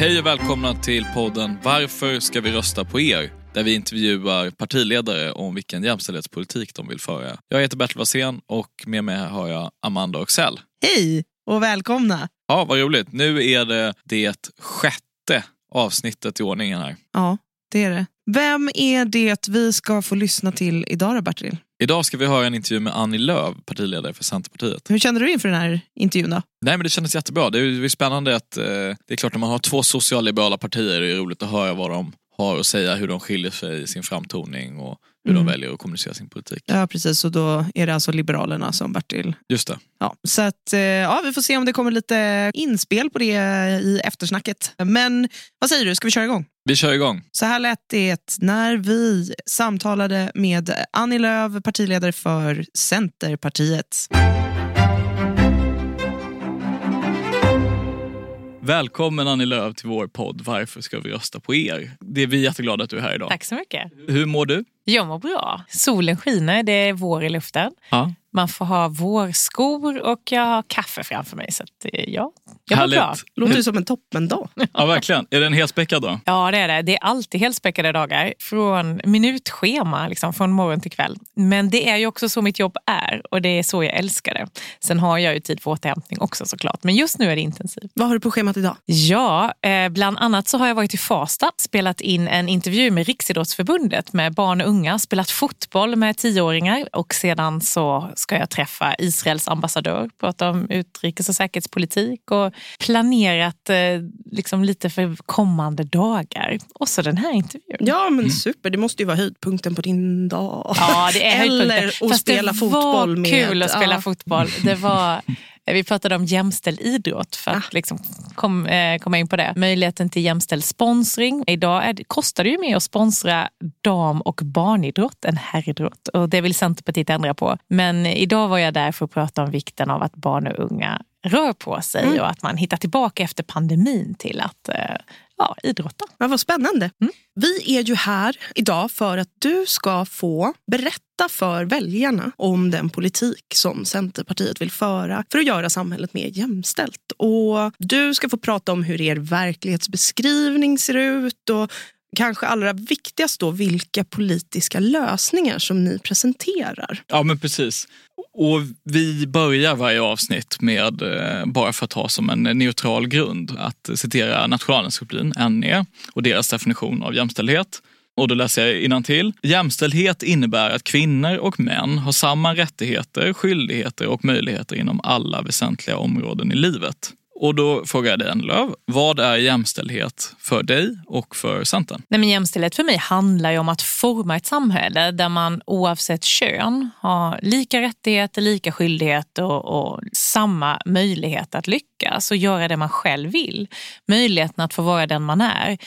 Hej och välkomna till podden Varför ska vi rösta på er? Där vi intervjuar partiledare om vilken jämställdhetspolitik de vill föra. Jag heter Bertil Wassén och med mig har jag Amanda Oxell. Hej och välkomna! Ja, vad roligt. Nu är det det sjätte avsnittet i ordningen här. Ja, det är det. Vem är det vi ska få lyssna till idag då, Bertil? Idag ska vi höra en intervju med Annie Lööf, partiledare för Centerpartiet. Hur kände du inför den här intervjun då? Nej men det kändes jättebra. Det är, det spännande att eh, det är klart när man har två socialliberala partier det är roligt att höra vad de har att säga, hur de skiljer sig i sin framtoning och hur Mm. de väljer att kommunicera sin politik. Ja, precis. Och då är det alltså Liberalerna som Bertil. Just det. Ja, så att, eh, ja, vi får se om det kommer lite inspel på det i eftersnacket. Men vad säger du, ska vi köra igång? Vi kör igång. Så här lät det när vi samtalade med Annie Lööf, partiledare för Centerpartiet. Välkommen Annie Lööf till vår podd Varför ska vi rösta på er? Det är vi jätteglada att du är här idag. Tack så mycket. Hur mår du? Jag mår bra. Solen skiner, det är vår i luften. Ja. Man får ha vårskor och jag har kaffe framför mig. Så att, eh, ja, jag mår bra. Låter ju som en toppendag. ja, verkligen. Är det en helspäckad dag? Ja, det är det. Det är alltid helspäckade dagar. Från minutschema, liksom, från morgon till kväll. Men det är ju också så mitt jobb är och det är så jag älskar det. Sen har jag ju tid för återhämtning också såklart. Men just nu är det intensivt. Vad har du på schemat idag? Ja, eh, bland annat så har jag varit i Farsta, spelat in en intervju med Riksidrottsförbundet med barn och unga, spelat fotboll med tioåringar och sedan så ska jag träffa Israels ambassadör, prata om utrikes och säkerhetspolitik och planerat eh, liksom lite för kommande dagar. Och så den här intervjun. Ja, men super. Det måste ju vara höjdpunkten på din dag. Ja, det är höjdpunkten. Eller att Fast spela det fotboll var med... kul att spela ja. fotboll. Det var, vi pratade om jämställd idrott för Ah. att liksom kom, eh, komma in på det. Möjligheten till jämställd sponsring. Idag är kostar det ju mer att sponsra dam och barnidrott än herridrott och det vill Centerpartiet ändra på. Men idag var jag där för att prata om vikten av att barn och unga rör på sig Mm. och att man hittar tillbaka efter pandemin till att eh, ja, idrotta. Ja, vad spännande. Mm. Vi är ju här idag för att du ska få berätta för väljarna om den politik som Centerpartiet vill föra för att göra samhället mer jämställt. Och du ska få prata om hur er verklighetsbeskrivning ser ut och kanske allra viktigast då vilka politiska lösningar som ni presenterar. Ja, men precis. Och vi börjar varje avsnitt med, eh, bara för att ha som en neutral grund, att citera Nationalencyklopedin, NE, och deras definition av jämställdhet. Och då läser jag till. Jämställdhet innebär att kvinnor och män har samma rättigheter, skyldigheter och möjligheter inom alla väsentliga områden i livet. Och då frågar jag dig, Annie Lööf, vad är jämställdhet för dig och för Centern? Nej, men jämställdhet för mig handlar ju om att forma ett samhälle där man oavsett kön har lika rättigheter, lika skyldigheter och, och samma möjlighet att lyckas och göra det man själv vill. Möjligheten att få vara den man är.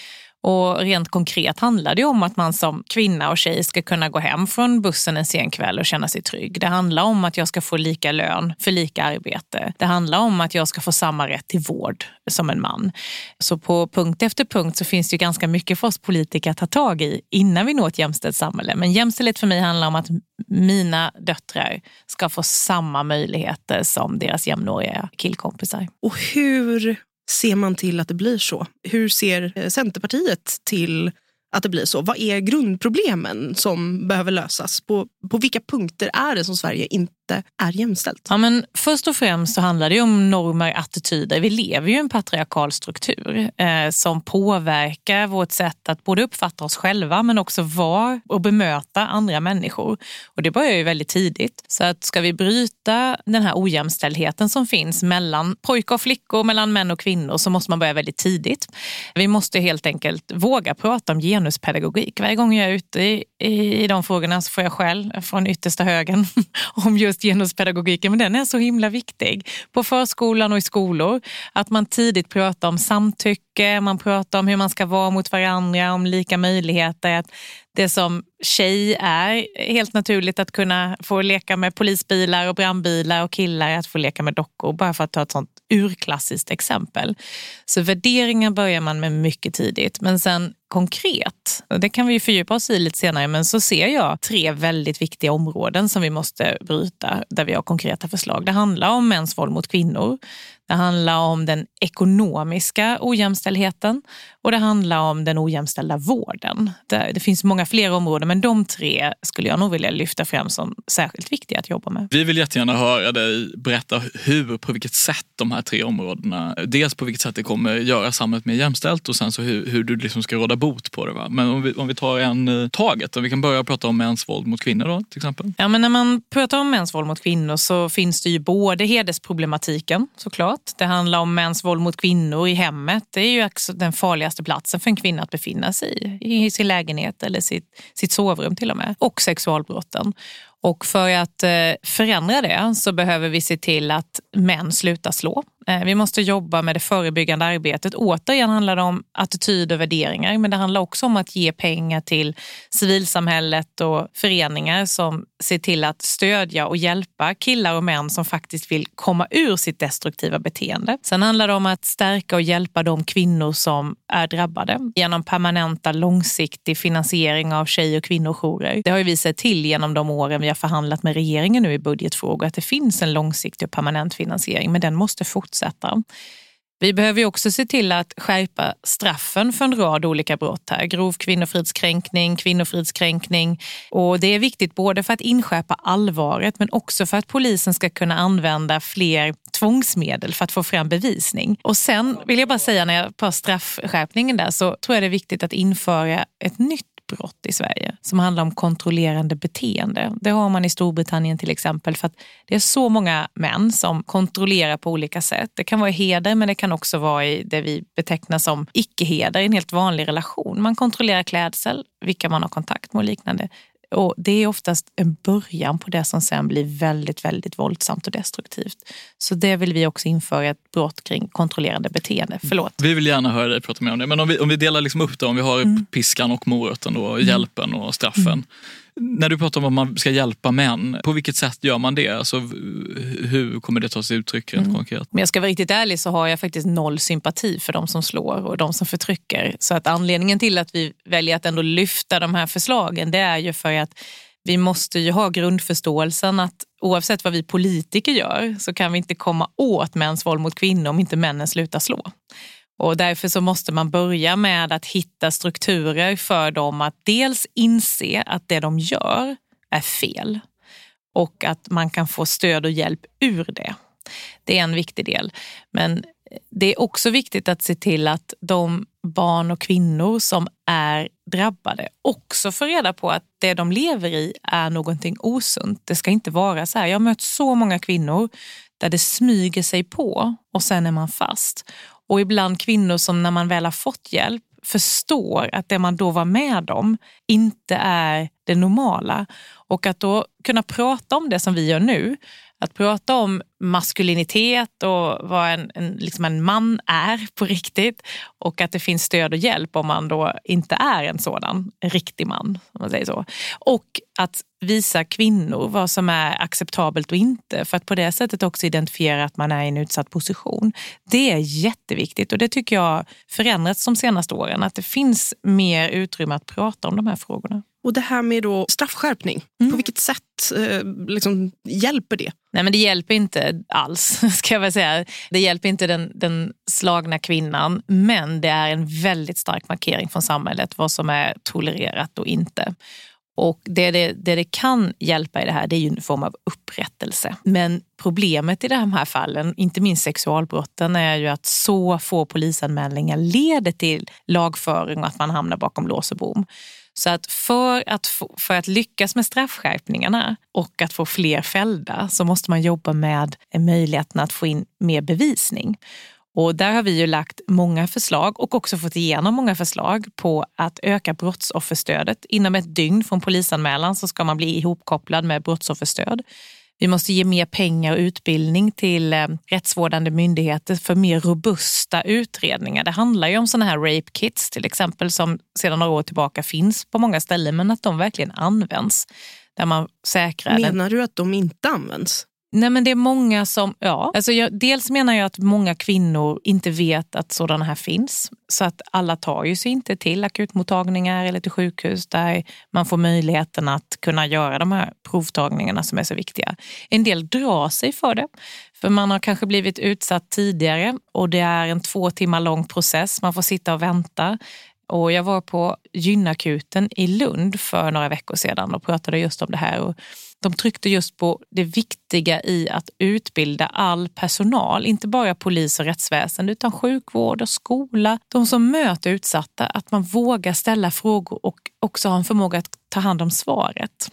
Och rent konkret handlar det om att man som kvinna och tjej ska kunna gå hem från bussen en sen kväll och känna sig trygg. Det handlar om att jag ska få lika lön för lika arbete. Det handlar om att jag ska få samma rätt till vård som en man. Så på punkt efter punkt så finns det ju ganska mycket för oss politiker att ta tag i innan vi når ett jämställt samhälle. Men jämställdhet för mig handlar om att mina döttrar ska få samma möjligheter som deras jämnåriga killkompisar. Och hur ser man till att det blir så? Hur ser eh, Centerpartiet till att det blir så? Vad är grundproblemen som behöver lösas? På, på vilka punkter är det som Sverige inte inte är jämställt? Ja, men först och främst så handlar det om normer, attityder. Vi lever ju i en patriarkal struktur eh, som påverkar vårt sätt att både uppfatta oss själva men också vara och bemöta andra människor. Och det börjar ju väldigt tidigt. Så att ska vi bryta den här ojämställdheten som finns mellan pojkar och flickor, mellan män och kvinnor så måste man börja väldigt tidigt. Vi måste helt enkelt våga prata om genuspedagogik. Varje gång jag är ute i, i de frågorna så får jag skäll från yttersta högen om just genuspedagogiken. Men den är så himla viktig på förskolan och i skolor. Att man tidigt pratar om samtycke, man pratar om hur man ska vara mot varandra, om lika möjligheter. Att det som tjej är helt naturligt att kunna få leka med polisbilar och brandbilar och killar att få leka med dockor. Bara för att ta ett sånt urklassiskt exempel. Så värderingar börjar man med mycket tidigt. Men sen konkret, och det kan vi fördjupa oss i lite senare, men så ser jag tre väldigt viktiga områden som vi måste bryta där vi har konkreta förslag. Det handlar om mäns våld mot kvinnor. Det handlar om den ekonomiska ojämställdheten och det handlar om den ojämställda vården. Det, det, finns många fler områden men de tre skulle jag nog vilja lyfta fram som särskilt viktiga att jobba med. Vi vill jättegärna höra dig berätta hur, på vilket sätt de här tre områdena, dels på vilket sätt det kommer göra samhället mer jämställt och sen så hur, hur du liksom ska råda bot på det. Va? Men om vi, om vi tar en uh, taget, om vi kan börja prata om mäns våld mot kvinnor då till exempel. Ja men när man pratar om mäns våld mot kvinnor så finns det ju både hedersproblematiken såklart. Det handlar om mäns våld mot kvinnor i hemmet. Det är ju också den farligaste platsen för en kvinna att befinna sig i, i sin lägenhet eller sitt, sitt sovrum till och med. Och sexualbrotten. Och för att eh, förändra det så behöver vi se till att män slutar slå. Eh, vi måste jobba med det förebyggande arbetet. Återigen handlar det om attityd och värderingar men det handlar också om att ge pengar till civilsamhället och föreningar som ser till att stödja och hjälpa killar och män som faktiskt vill komma ur sitt destruktiva beteende. Sen handlar det om att stärka och hjälpa de kvinnor som är drabbade genom permanenta långsiktig finansiering av tjej och kvinnojourer. Det har vi sett till genom de åren vi har förhandlat med regeringen nu i budgetfrågor att det finns en långsiktig och permanent finansiering men den måste fortsätta. Vi behöver också se till att skärpa straffen för en rad olika brott här. Grov kvinnofridskränkning, kvinnofridskränkning. Och det är viktigt både för att inskärpa allvaret men också för att polisen ska kunna använda fler tvångsmedel för att få fram bevisning. Och sen vill jag bara säga när jag pratar straffskärpningen där så tror jag det är viktigt att införa ett nytt brott i Sverige som handlar om kontrollerande beteende. Det har man i Storbritannien till exempel för att det är så många män som kontrollerar på olika sätt. Det kan vara i heder men det kan också vara i det vi betecknar som icke-heder, en helt vanlig relation. Man kontrollerar klädsel, vilka man har kontakt med och liknande. Och det är oftast en början på det som sen blir väldigt, väldigt våldsamt och destruktivt. Så det vill vi också införa ett brott kring kontrollerande beteende. Förlåt. Vi vill gärna höra dig prata mer om det. Men om vi, om vi delar liksom upp det, om vi har mm. piskan och moroten, då, mm. hjälpen och straffen. Mm. När du pratar om att man ska hjälpa män, på vilket sätt gör man det? Alltså, hur kommer det ta sig uttryck rent mm. konkret? Men jag ska vara riktigt ärlig så har jag faktiskt noll sympati för de som slår och de som förtrycker. Så att anledningen till att vi väljer att ändå lyfta de här förslagen det är ju för att vi måste ju ha grundförståelsen att oavsett vad vi politiker gör så kan vi inte komma åt mäns våld mot kvinnor om inte männen slutar slå. Och därför så måste man börja med att hitta strukturer för dem att dels inse att det de gör är fel och att man kan få stöd och hjälp ur det. Det är en viktig del. Men det är också viktigt att se till att de barn och kvinnor som är drabbade också får reda på att det de lever i är någonting osunt. Det ska inte vara så här. Jag har mött så många kvinnor där det smyger sig på och sen är man fast. Och ibland kvinnor som när man väl har fått hjälp förstår att det man då var med om inte är det normala. Och att då kunna prata om det som vi gör nu, att prata om maskulinitet och vad en, en, liksom en man är på riktigt och att det finns stöd och hjälp om man då inte är en sådan en riktig man. Om man säger så. Och att visa kvinnor vad som är acceptabelt och inte för att på det sättet också identifiera att man är i en utsatt position. Det är jätteviktigt och det tycker jag förändrats de senaste åren. Att det finns mer utrymme att prata om de här frågorna. Och det här med då straffskärpning, mm. på vilket sätt eh, liksom, hjälper det? Nej men det hjälper inte alls, ska jag väl säga. Det hjälper inte den, den slagna kvinnan, men det är en väldigt stark markering från samhället vad som är tolererat och inte. Och det det, det det kan hjälpa i det här det är ju en form av upprättelse. Men problemet i de här fallen, inte minst sexualbrotten, är ju att så få polisanmälningar leder till lagföring och att man hamnar bakom lås och bom. Så att för, att för att lyckas med straffskärpningarna och att få fler fällda så måste man jobba med eh, möjligheten att få in mer bevisning. Och där har vi ju lagt många förslag och också fått igenom många förslag på att öka brottsofferstödet. Inom ett dygn från polisanmälan så ska man bli ihopkopplad med brottsofferstöd. Vi måste ge mer pengar och utbildning till eh, rättsvårdande myndigheter för mer robusta utredningar. Det handlar ju om sådana här rape kits till exempel som sedan några år tillbaka finns på många ställen men att de verkligen används. Där man säkrar Menar du att de inte används? Nej men det är många som, ja. Alltså jag, dels menar jag att många kvinnor inte vet att sådana här finns. Så att alla tar ju sig inte till akutmottagningar eller till sjukhus där man får möjligheten att kunna göra de här provtagningarna som är så viktiga. En del drar sig för det. För man har kanske blivit utsatt tidigare och det är en två timmar lång process. Man får sitta och vänta. Och jag var på gynakuten i Lund för några veckor sedan och pratade just om det här. Och de tryckte just på det viktiga i att utbilda all personal, inte bara polis och rättsväsende utan sjukvård och skola. De som möter utsatta, att man vågar ställa frågor och också har en förmåga att ta hand om svaret.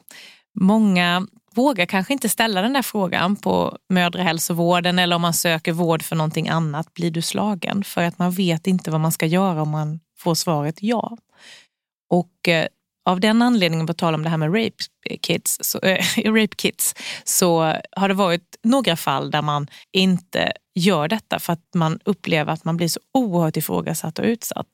Många vågar kanske inte ställa den där frågan på mödrahälsovården eller om man söker vård för någonting annat. Blir du slagen? För att man vet inte vad man ska göra om man får svaret ja. Och eh, av den anledningen, på tal om det här med rape kids, så, äh, rape kids, så har det varit några fall där man inte gör detta för att man upplever att man blir så oerhört ifrågasatt och utsatt.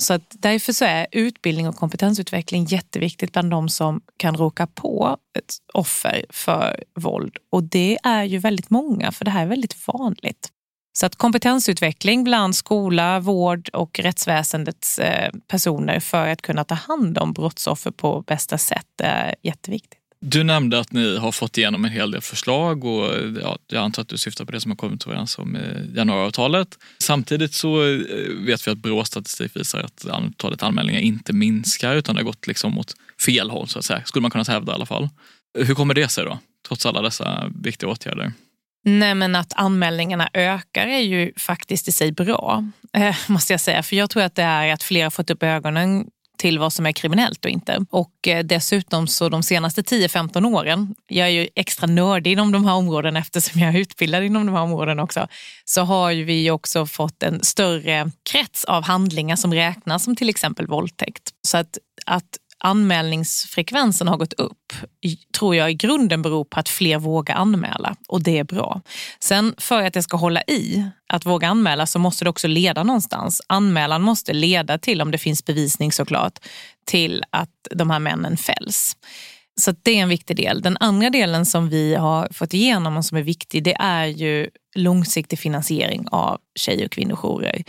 Så att därför så är utbildning och kompetensutveckling jätteviktigt bland de som kan råka på ett offer för våld. Och det är ju väldigt många, för det här är väldigt vanligt. Så att kompetensutveckling bland skola, vård och rättsväsendets eh, personer för att kunna ta hand om brottsoffer på bästa sätt är jätteviktigt. Du nämnde att ni har fått igenom en hel del förslag och ja, jag antar att du syftar på det som har kommit överens om i januariavtalet. Samtidigt så eh, vet vi att Brås statistik visar att antalet anmälningar inte minskar utan det har gått liksom åt fel håll så att säga, skulle man kunna hävda i alla fall. Hur kommer det sig då, trots alla dessa viktiga åtgärder? Nej men att anmälningarna ökar är ju faktiskt i sig bra, eh, måste jag säga. För jag tror att det är att fler har fått upp ögonen till vad som är kriminellt och inte. Och eh, dessutom så de senaste 10-15 åren, jag är ju extra nördig inom de här områdena eftersom jag är utbildad inom de här områdena också, så har vi också fått en större krets av handlingar som räknas som till exempel våldtäkt. Så att, att anmälningsfrekvensen har gått upp tror jag i grunden beror på att fler vågar anmäla och det är bra. Sen för att det ska hålla i att våga anmäla så måste det också leda någonstans. Anmälan måste leda till, om det finns bevisning såklart, till att de här männen fälls. Så det är en viktig del. Den andra delen som vi har fått igenom och som är viktig det är ju långsiktig finansiering av tjej och kvinnojourer.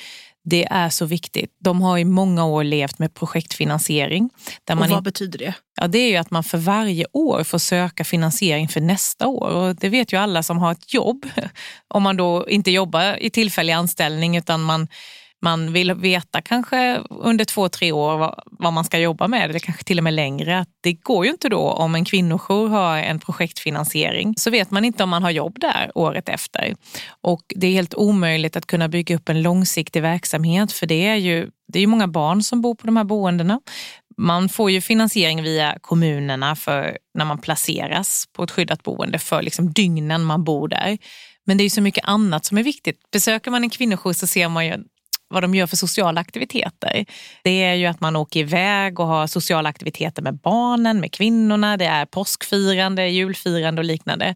Det är så viktigt. De har i många år levt med projektfinansiering. Där och man vad betyder det? Ja, det är ju att man för varje år får söka finansiering för nästa år. Och det vet ju alla som har ett jobb. Om man då inte jobbar i tillfällig anställning utan man man vill veta kanske under två, tre år vad, vad, man ska jobba med, eller kanske till och med längre. det går ju inte då om en kvinnojour har en projektfinansiering så vet man inte om man har jobb där året efter. Och det är helt omöjligt att kunna bygga upp en långsiktig verksamhet för det är ju det är många barn som bor på de här boendena. Man får ju finansiering via kommunerna för när man placeras på ett skyddat boende för liksom dygnen man bor där. Men det är så mycket annat som är viktigt. Besöker man en kvinnojour så ser man ju vad de gör för sociala aktiviteter. Det är ju att man åker iväg och har sociala aktiviteter med barnen, med kvinnorna. Det är påskfirande, julfirande och liknande.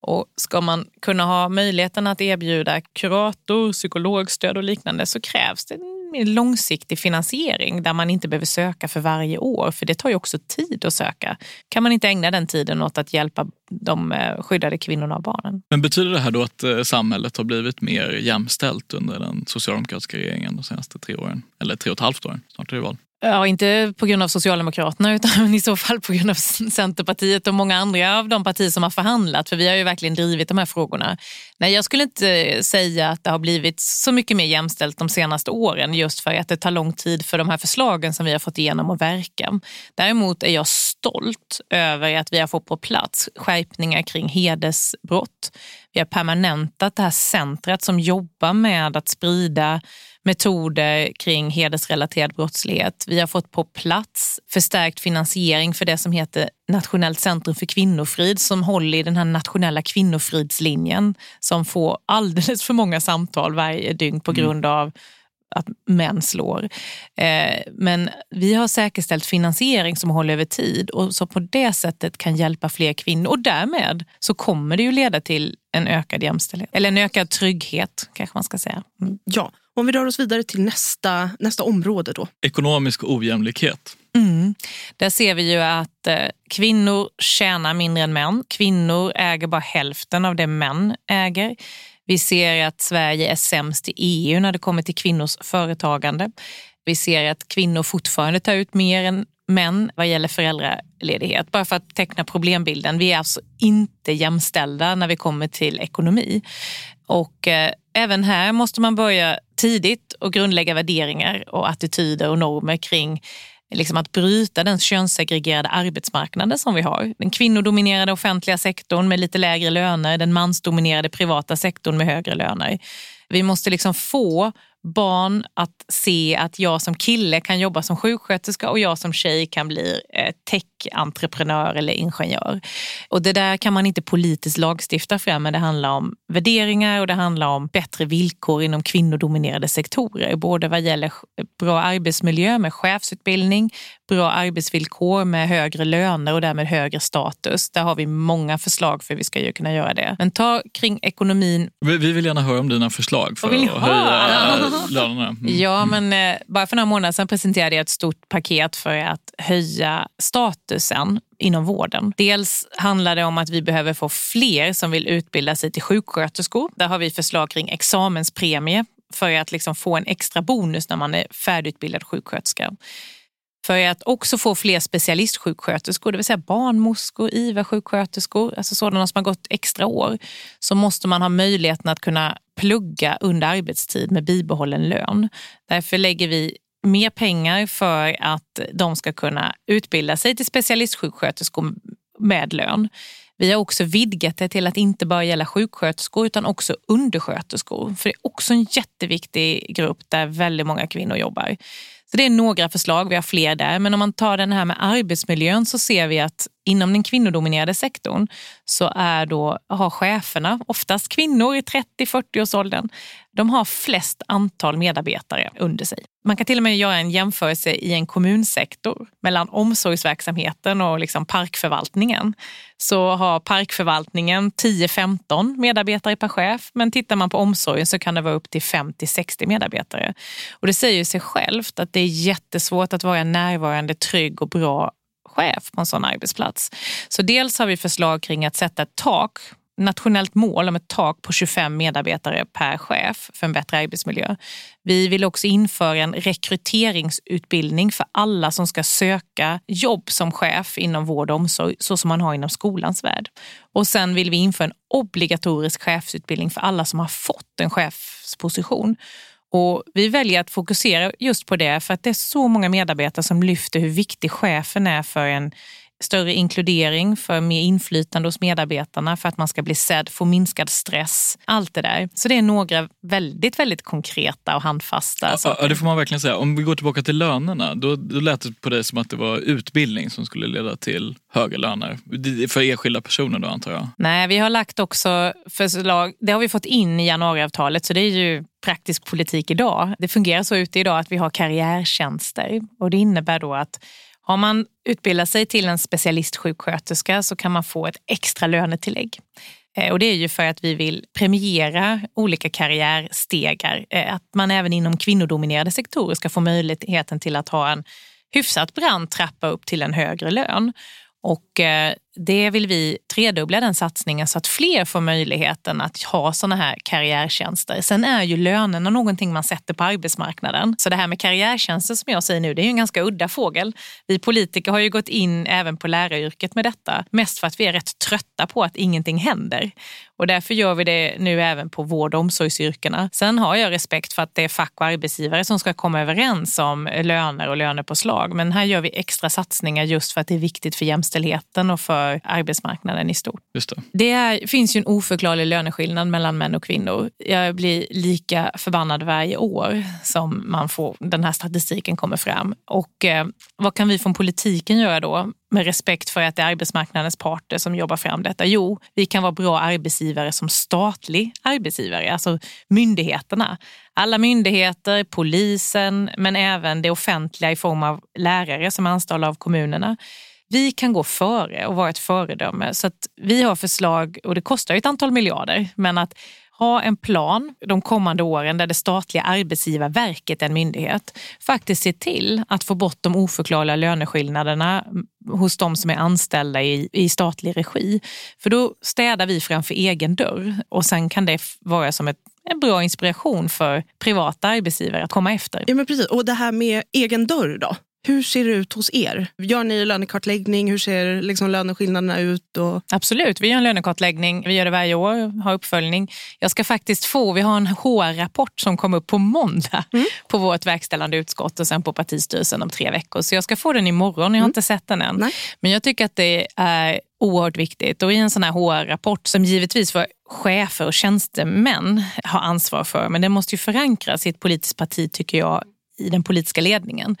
Och ska man kunna ha möjligheten att erbjuda kurator, psykologstöd och liknande så krävs det långsiktig finansiering där man inte behöver söka för varje år, för det tar ju också tid att söka. Kan man inte ägna den tiden åt att hjälpa de eh, skyddade kvinnorna och barnen? Men betyder det här då att eh, samhället har blivit mer jämställt under den socialdemokratiska regeringen de senaste tre åren? Eller tre och ett halvt år, snart är det val. Ja, inte på grund av Socialdemokraterna utan i så fall på grund av Centerpartiet och många andra av de partier som har förhandlat. För vi har ju verkligen drivit de här frågorna. Nej, jag skulle inte eh, säga att det har blivit så mycket mer jämställt de senaste åren just för att det tar lång tid för de här förslagen som vi har fått igenom att verka. Däremot är jag stolt över att vi har fått på plats skärpningar kring hedersbrott. Vi har permanentat det här centret som jobbar med att sprida metoder kring hedersrelaterad brottslighet. Vi har fått på plats förstärkt finansiering för det som heter Nationellt centrum för kvinnofrid som håller i den här nationella kvinnofridslinjen som får alldeles för många samtal varje dygn på mm. grund av att män slår. Eh, men vi har säkerställt finansiering som håller över tid och som på det sättet kan hjälpa fler kvinnor och därmed så kommer det ju leda till en ökad jämställdhet. Eller en ökad trygghet kanske man ska säga. Mm. Ja, om vi rör oss vidare till nästa, nästa område då. Ekonomisk ojämlikhet. Mm. Där ser vi ju att eh, kvinnor tjänar mindre än män. Kvinnor äger bara hälften av det män äger. Vi ser att Sverige är sämst i EU när det kommer till kvinnors företagande. Vi ser att kvinnor fortfarande tar ut mer än män vad gäller föräldraledighet. Bara för att teckna problembilden. Vi är alltså inte jämställda när vi kommer till ekonomi. Och eh, även här måste man börja tidigt och grundlägga värderingar och attityder och normer kring liksom att bryta den könssegregerade arbetsmarknaden som vi har. Den kvinnodominerade offentliga sektorn med lite lägre löner, den mansdominerade privata sektorn med högre löner. Vi måste liksom få barn att se att jag som kille kan jobba som sjuksköterska och jag som tjej kan bli eh, tech-entreprenör eller ingenjör. Och det där kan man inte politiskt lagstifta fram men det handlar om värderingar och det handlar om bättre villkor inom kvinnodominerade sektorer. Både vad gäller bra arbetsmiljö med chefsutbildning, bra arbetsvillkor med högre löner och därmed högre status. Där har vi många förslag för hur vi ska kunna göra det. Men ta kring ekonomin. Vi vill gärna höra om dina förslag för att höja lönerna. Mm. Ja, men eh, bara för några månader sedan presenterade jag ett stort paket för att höja statusen inom vården. Dels handlar det om att vi behöver få fler som vill utbilda sig till sjuksköterskor. Där har vi förslag kring examenspremie för att liksom få en extra bonus när man är färdigutbildad sjuksköterska. För att också få fler specialistsjuksköterskor, det vill säga barnmorskor, IVA-sjuksköterskor, alltså sådana som har gått extra år, så måste man ha möjligheten att kunna plugga under arbetstid med bibehållen lön. Därför lägger vi mer pengar för att de ska kunna utbilda sig till specialistsjuksköterskor med lön. Vi har också vidgat det till att inte bara gälla sjuksköterskor utan också undersköterskor. För det är också en jätteviktig grupp där väldigt många kvinnor jobbar. Så det är några förslag, vi har fler där. Men om man tar den här med arbetsmiljön så ser vi att inom den kvinnodominerade sektorn så är då, har cheferna, oftast kvinnor i 30-40-årsåldern, de har flest antal medarbetare under sig. Man kan till och med göra en jämförelse i en kommunsektor mellan omsorgsverksamheten och liksom parkförvaltningen. Så har parkförvaltningen 10-15 medarbetare per chef, men tittar man på omsorgen så kan det vara upp till 50-60 medarbetare. Och det säger sig självt att det är jättesvårt att vara närvarande, trygg och bra chef på en sån arbetsplats. Så dels har vi förslag kring att sätta ett tak nationellt mål om ett tak på 25 medarbetare per chef för en bättre arbetsmiljö. Vi vill också införa en rekryteringsutbildning för alla som ska söka jobb som chef inom vård och omsorg, så som man har inom skolans värld. Och sen vill vi införa en obligatorisk chefsutbildning för alla som har fått en chefsposition. Och vi väljer att fokusera just på det för att det är så många medarbetare som lyfter hur viktig chefen är för en större inkludering, för mer inflytande hos medarbetarna, för att man ska bli sedd, få minskad stress. Allt det där. Så det är några väldigt, väldigt konkreta och handfasta ja, saker. Ja, det får man verkligen säga. Om vi går tillbaka till lönerna, då, då lät det på dig som att det var utbildning som skulle leda till högre löner. För enskilda personer då antar jag? Nej, vi har lagt också förslag, det har vi fått in i januariavtalet, så det är ju praktisk politik idag. Det fungerar så ute idag att vi har karriärtjänster och det innebär då att har man utbildat sig till en specialistsjuksköterska så kan man få ett extra lönetillägg. Eh, och det är ju för att vi vill premiera olika karriärstegar. Eh, att man även inom kvinnodominerade sektorer ska få möjligheten till att ha en hyfsat brant trappa upp till en högre lön. Och eh, det vill vi tredubbla den satsningen så att fler får möjligheten att ha sådana här karriärtjänster. Sen är ju lönerna någonting man sätter på arbetsmarknaden. Så det här med karriärtjänster som jag säger nu, det är ju en ganska udda fågel. Vi politiker har ju gått in även på läraryrket med detta, mest för att vi är rätt trötta på att ingenting händer. Och därför gör vi det nu även på vård och omsorgsyrkena. Sen har jag respekt för att det är fack och arbetsgivare som ska komma överens om löner och lönepåslag. Men här gör vi extra satsningar just för att det är viktigt för jämställdheten och för arbetsmarknaden i stort. Just det. det är, finns ju en oförklarlig löneskillnad mellan män och kvinnor. Jag blir lika förbannad varje år som man får, den här statistiken kommer fram. Och eh, vad kan vi från politiken göra då? med respekt för att det är arbetsmarknadens parter som jobbar fram detta? Jo, vi kan vara bra arbetsgivare som statlig arbetsgivare, alltså myndigheterna. Alla myndigheter, polisen, men även det offentliga i form av lärare som är anställda av kommunerna. Vi kan gå före och vara ett föredöme. Så att vi har förslag, och det kostar ett antal miljarder, men att ha en plan de kommande åren där det statliga arbetsgivarverket, en myndighet, faktiskt ser till att få bort de oförklarliga löneskillnaderna hos de som är anställda i, i statlig regi. För då städar vi framför egen dörr och sen kan det vara som ett en bra inspiration för privata arbetsgivare att komma efter. Ja, men precis. Och det här med egen dörr då? Hur ser det ut hos er? Gör ni lönekartläggning? Hur ser liksom löneskillnaderna ut? Och... Absolut, vi gör en lönekartläggning. Vi gör det varje år, har uppföljning. Jag ska faktiskt få, vi har en HR-rapport som kommer upp på måndag mm. på vårt verkställande utskott och sen på partistyrelsen om tre veckor. Så jag ska få den imorgon, jag har mm. inte sett den än. Nej. Men jag tycker att det är oerhört viktigt. Och i en sån här HR-rapport som givetvis för chefer och tjänstemän har ansvar för, men det måste ju förankras i ett politiskt parti tycker jag, i den politiska ledningen.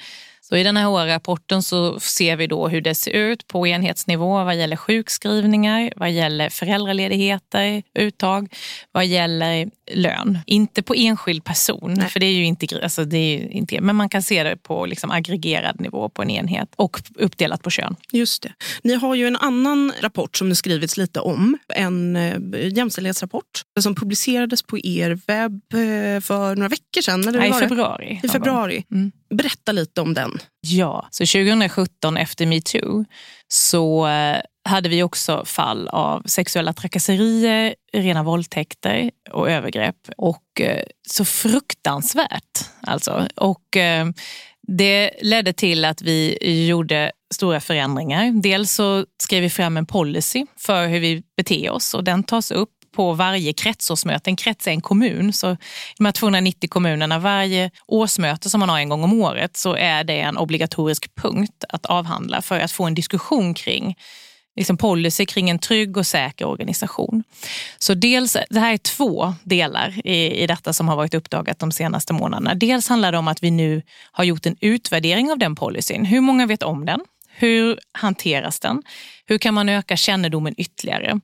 Så i den här HR-rapporten så ser vi då hur det ser ut på enhetsnivå vad gäller sjukskrivningar, vad gäller föräldraledigheter, uttag, vad gäller lön. Inte på enskild person, Nej. för det är ju inte, alltså det är inte, men man kan se det på liksom aggregerad nivå på en enhet och uppdelat på kön. Just det. Ni har ju en annan rapport som det skrivits lite om, en eh, jämställdhetsrapport som publicerades på er webb eh, för några veckor sedan. Eller Nej, I februari. I februari. Mm. Berätta lite om den. Ja, så 2017 efter metoo så eh, hade vi också fall av sexuella trakasserier, rena våldtäkter och övergrepp. Och eh, så fruktansvärt alltså. Och eh, det ledde till att vi gjorde stora förändringar. Dels så skrev vi fram en policy för hur vi beter oss och den tas upp på varje kretsårsmöte. En krets är en kommun, så de här 290 kommunerna, varje årsmöte som man har en gång om året så är det en obligatorisk punkt att avhandla för att få en diskussion kring liksom policy kring en trygg och säker organisation. Så dels, det här är två delar i, i detta som har varit uppdagat de senaste månaderna. Dels handlar det om att vi nu har gjort en utvärdering av den policyn. Hur många vet om den? Hur hanteras den? Hur kan man öka kännedomen ytterligare?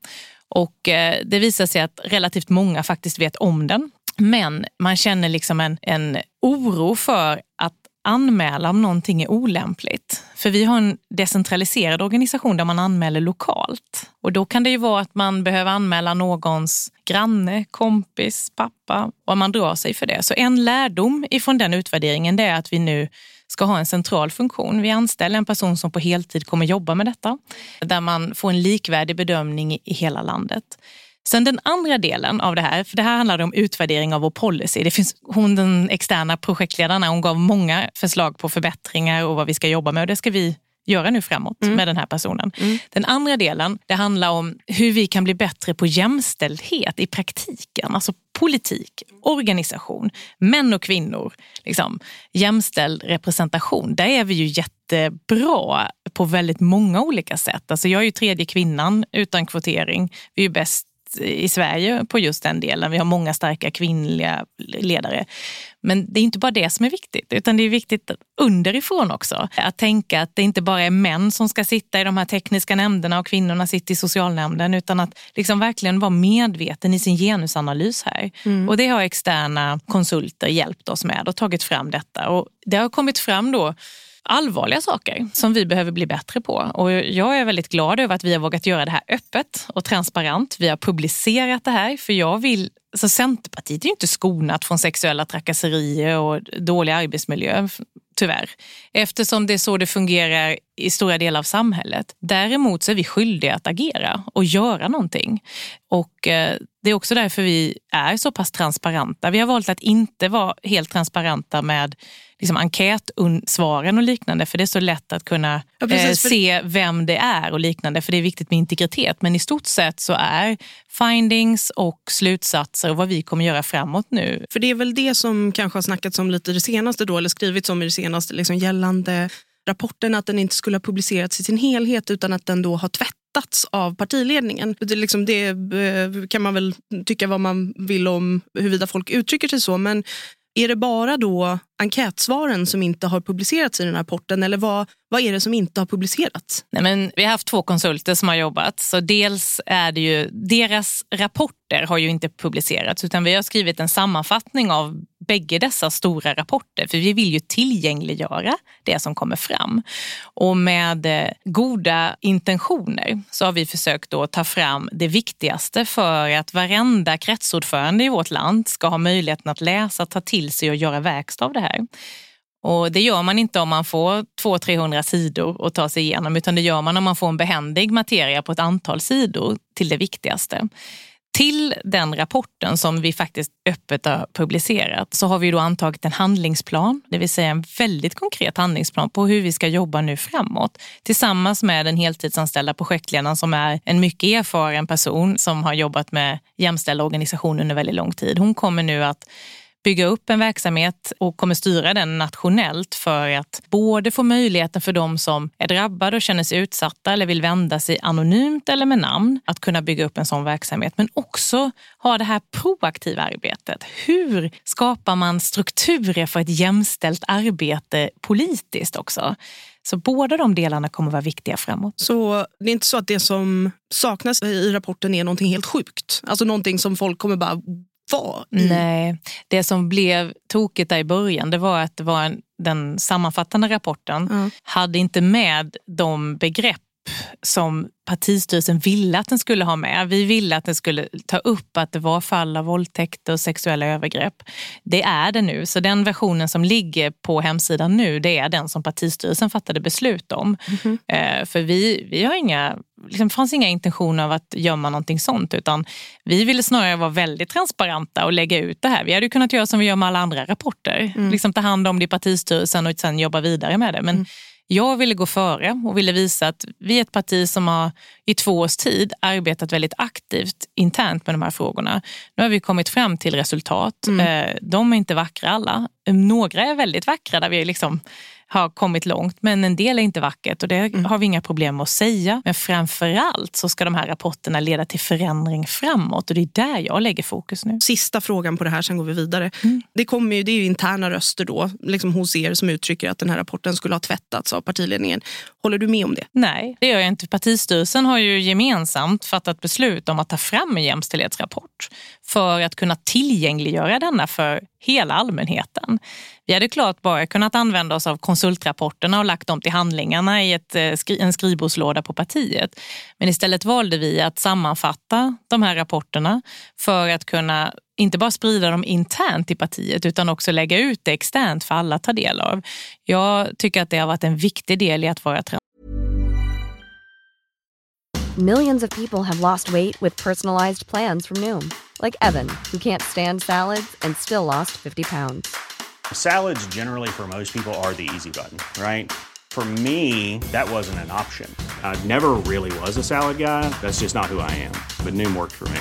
Och eh, det visar sig att relativt många faktiskt vet om den. Men man känner liksom en, en oro för att anmäla om någonting är olämpligt. För vi har en decentraliserad organisation där man anmäler lokalt. Och då kan det ju vara att man behöver anmäla någons granne, kompis, pappa och man drar sig för det. Så en lärdom ifrån den utvärderingen det är att vi nu ska ha en central funktion. Vi anställer en person som på heltid kommer jobba med detta, där man får en likvärdig bedömning i hela landet. Sen den andra delen av det här, för det här handlar om utvärdering av vår policy. Det finns, hon den externa projektledaren, hon gav många förslag på förbättringar och vad vi ska jobba med och det ska vi göra nu framåt mm. med den här personen. Mm. Den andra delen, det handlar om hur vi kan bli bättre på jämställdhet i praktiken. Alltså politik, organisation, män och kvinnor, liksom, jämställd representation. Där är vi ju jättebra på väldigt många olika sätt. Alltså jag är ju tredje kvinnan utan kvotering. Vi är bäst i Sverige på just den delen. Vi har många starka kvinnliga ledare. Men det är inte bara det som är viktigt, utan det är viktigt underifrån också. Att tänka att det inte bara är män som ska sitta i de här tekniska nämnderna och kvinnorna sitter i socialnämnden, utan att liksom verkligen vara medveten i sin genusanalys här. Mm. Och det har externa konsulter hjälpt oss med och tagit fram detta. Och det har kommit fram då allvarliga saker som vi behöver bli bättre på. Och jag är väldigt glad över att vi har vågat göra det här öppet och transparent. Vi har publicerat det här för jag vill så Centerpartiet är ju inte skonat från sexuella trakasserier och dålig arbetsmiljö, tyvärr. Eftersom det är så det fungerar i stora delar av samhället. Däremot så är vi skyldiga att agera och göra någonting. Och eh, det är också därför vi är så pass transparenta. Vi har valt att inte vara helt transparenta med liksom enkätsvaren och liknande för det är så lätt att kunna ja, precis, eh, se vem det är och liknande för det är viktigt med integritet. Men i stort sett så är findings och slutsatser och vad vi kommer göra framåt nu. För det är väl det som kanske har snackats om lite det senaste då eller skrivits om i det senaste liksom gällande rapporten att den inte skulle ha publicerats i sin helhet utan att den då har tvättats av partiledningen. Det, liksom, det eh, kan man väl tycka vad man vill om huruvida folk uttrycker sig så men är det bara då enkätsvaren som inte har publicerats i den här rapporten eller vad, vad är det som inte har publicerats? Nej, men vi har haft två konsulter som har jobbat. Så dels är det ju, deras rapporter har ju inte publicerats utan vi har skrivit en sammanfattning av bägge dessa stora rapporter. För vi vill ju tillgängliggöra det som kommer fram. Och med eh, goda intentioner så har vi försökt att ta fram det viktigaste för att varenda kretsordförande i vårt land ska ha möjligheten att läsa, ta till sig och göra verkstad av det här. Och det gör man inte om man får 200-300 sidor att ta sig igenom utan det gör man om man får en behändig materia på ett antal sidor till det viktigaste. Till den rapporten som vi faktiskt öppet har publicerat så har vi då antagit en handlingsplan, det vill säga en väldigt konkret handlingsplan på hur vi ska jobba nu framåt tillsammans med den heltidsanställda projektledaren som är en mycket erfaren person som har jobbat med jämställda organisationer under väldigt lång tid. Hon kommer nu att bygga upp en verksamhet och kommer styra den nationellt för att både få möjligheten för de som är drabbade och känner sig utsatta eller vill vända sig anonymt eller med namn att kunna bygga upp en sån verksamhet. Men också ha det här proaktiva arbetet. Hur skapar man strukturer för ett jämställt arbete politiskt också? Så båda de delarna kommer vara viktiga framåt. Så det är inte så att det som saknas i rapporten är någonting helt sjukt? Alltså någonting som folk kommer bara var i... Nej, det som blev tokigt där i början det var att det var en, den sammanfattande rapporten mm. hade inte med de begrepp som partistyrelsen ville att den skulle ha med. Vi ville att den skulle ta upp att det var fall av våldtäkter och sexuella övergrepp. Det är det nu, så den versionen som ligger på hemsidan nu det är den som partistyrelsen fattade beslut om. Mm -hmm. För vi, vi har inga, liksom, fanns inga intentioner av att gömma någonting sånt utan vi ville snarare vara väldigt transparenta och lägga ut det här. Vi hade kunnat göra som vi gör med alla andra rapporter. Mm. Liksom ta hand om det i partistyrelsen och sen jobba vidare med det. Men mm jag ville gå före och ville visa att vi är ett parti som har i två års tid arbetat väldigt aktivt internt med de här frågorna. Nu har vi kommit fram till resultat. Mm. Eh, de är inte vackra alla. Några är väldigt vackra där vi liksom har kommit långt, men en del är inte vackert och det mm. har vi inga problem med att säga. Men framförallt så ska de här rapporterna leda till förändring framåt och det är där jag lägger fokus nu. Sista frågan på det här, sen går vi vidare. Mm. Det, kommer ju, det är ju interna röster då, liksom hos er som uttrycker att den här rapporten skulle ha tvättats av partiledningen. Håller du med om det? Nej, det gör jag inte. Partistyrelsen har ju gemensamt fattat beslut om att ta fram en jämställdhetsrapport för att kunna tillgängliggöra denna för hela allmänheten. Vi hade klart bara kunnat använda oss av konsultrapporterna och lagt dem till handlingarna i ett, eh, en skrivbordslåda på partiet. Men istället valde vi att sammanfatta de här rapporterna för att kunna inte bara sprida dem internt i partiet utan också lägga ut det externt för alla att ta del av. Jag tycker att det har varit en viktig del i att vara Millions of people have lost weight with personalized plans from Noom. Like Evan, who can't stand salads and still lost 50 pounds. Salads generally for most people are the easy button, right? For me, that wasn't an option. I never really was a salad guy. That's just not who I am. But Noom worked for me.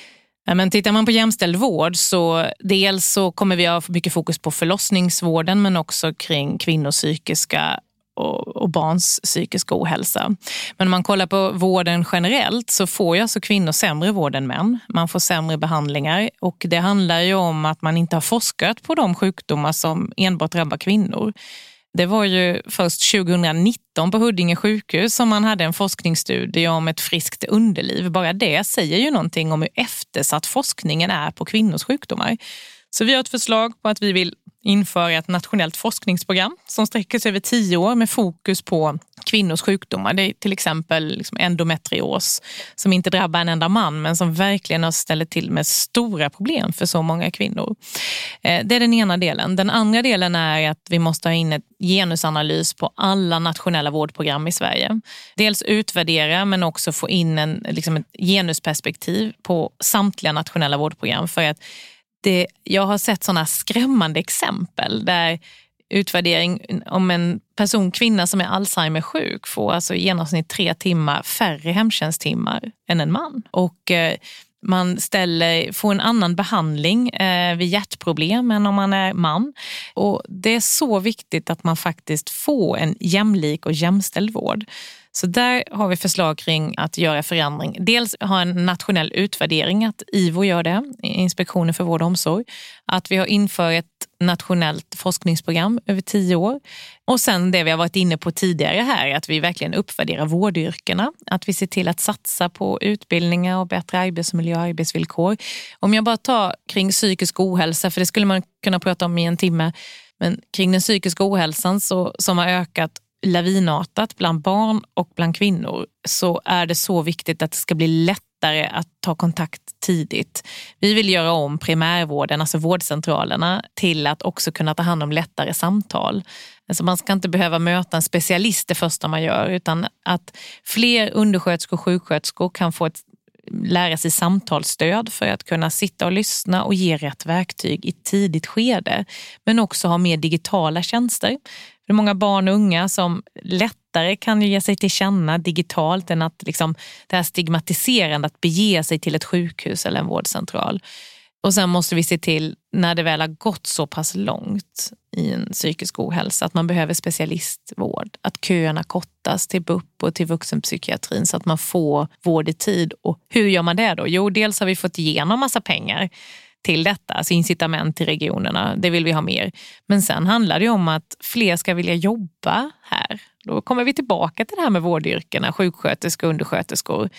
Men tittar man på jämställd vård så dels så kommer vi ha mycket fokus på förlossningsvården men också kring kvinnors psykiska och, barns psykiska ohälsa. Men om man kollar på vården generellt så får ju alltså kvinnor sämre vård än män. Man får sämre behandlingar och det handlar ju om att man inte har forskat på de sjukdomar som enbart drabbar kvinnor. Det var ju först 2019 på Huddinge sjukhus som man hade en forskningsstudie om ett friskt underliv. Bara det säger ju någonting om hur eftersatt forskningen är på kvinnors sjukdomar. Så vi har ett förslag på att vi vill införa ett nationellt forskningsprogram som sträcker sig över tio år med fokus på kvinnors sjukdomar. Det är till exempel liksom endometrios som inte drabbar en enda man men som verkligen har ställt till med stora problem för så många kvinnor. Eh, det är den ena delen. Den andra delen är att vi måste ha in ett genusanalys på alla nationella vårdprogram i Sverige. Dels utvärdera men också få in en, liksom ett genusperspektiv på samtliga nationella vårdprogram för att det, jag har sett sådana skrämmande exempel där utvärdering om en person, kvinna som är Alzheimer sjuk får alltså i genomsnitt tre timmar färre hemtjänsttimmar än en man. Och eh, man ställer, får en annan behandling eh, vid hjärtproblem än om man är man. Och Det är så viktigt att man faktiskt får en jämlik och jämställd vård. Så där har vi förslag kring att göra förändring. Dels ha en nationell utvärdering, att IVO gör det, Inspektionen för vård och omsorg. Att vi har infört ett nationellt forskningsprogram över tio år. Och sen det vi har varit inne på tidigare här, att vi verkligen uppvärderar vårdyrkena. Att vi ser till att satsa på utbildningar och bättre arbetsmiljö och arbetsvillkor. Om jag bara tar kring psykisk ohälsa, för det skulle man kunna prata om i en timme, men kring den psykiska ohälsan så, som har ökat lavinartat bland barn och bland kvinnor så är det så viktigt att det ska bli lättare att ta kontakt tidigt. Vi vill göra om primärvården, alltså vårdcentralerna, till att också kunna ta hand om lättare samtal. Alltså man ska inte behöva möta en specialist det första man gör utan att fler undersköterskor och sjuksköterskor kan få ett lära sig samtalsstöd för att kunna sitta och lyssna och ge rätt verktyg i tidigt skede. Men också ha mer digitala tjänster. Det är många barn och unga som lättare kan ge sig till känna digitalt än att liksom, det här stigmatiserande att bege sig till ett sjukhus eller en vårdcentral. Och sen måste vi se till, när det väl har gått så pass långt i en psykisk ohälsa, att man behöver specialistvård, att köerna kortas till BUP och till vuxenpsykiatrin så att man får vård i tid. Och hur gör man det då? Jo, dels har vi fått igenom massa pengar till detta, alltså incitament till regionerna. Det vill vi ha mer. Men sen handlar det om att fler ska vilja jobba här. Då kommer vi tillbaka till det här med vårdyrkena, sjuksköterskor, undersköterskor.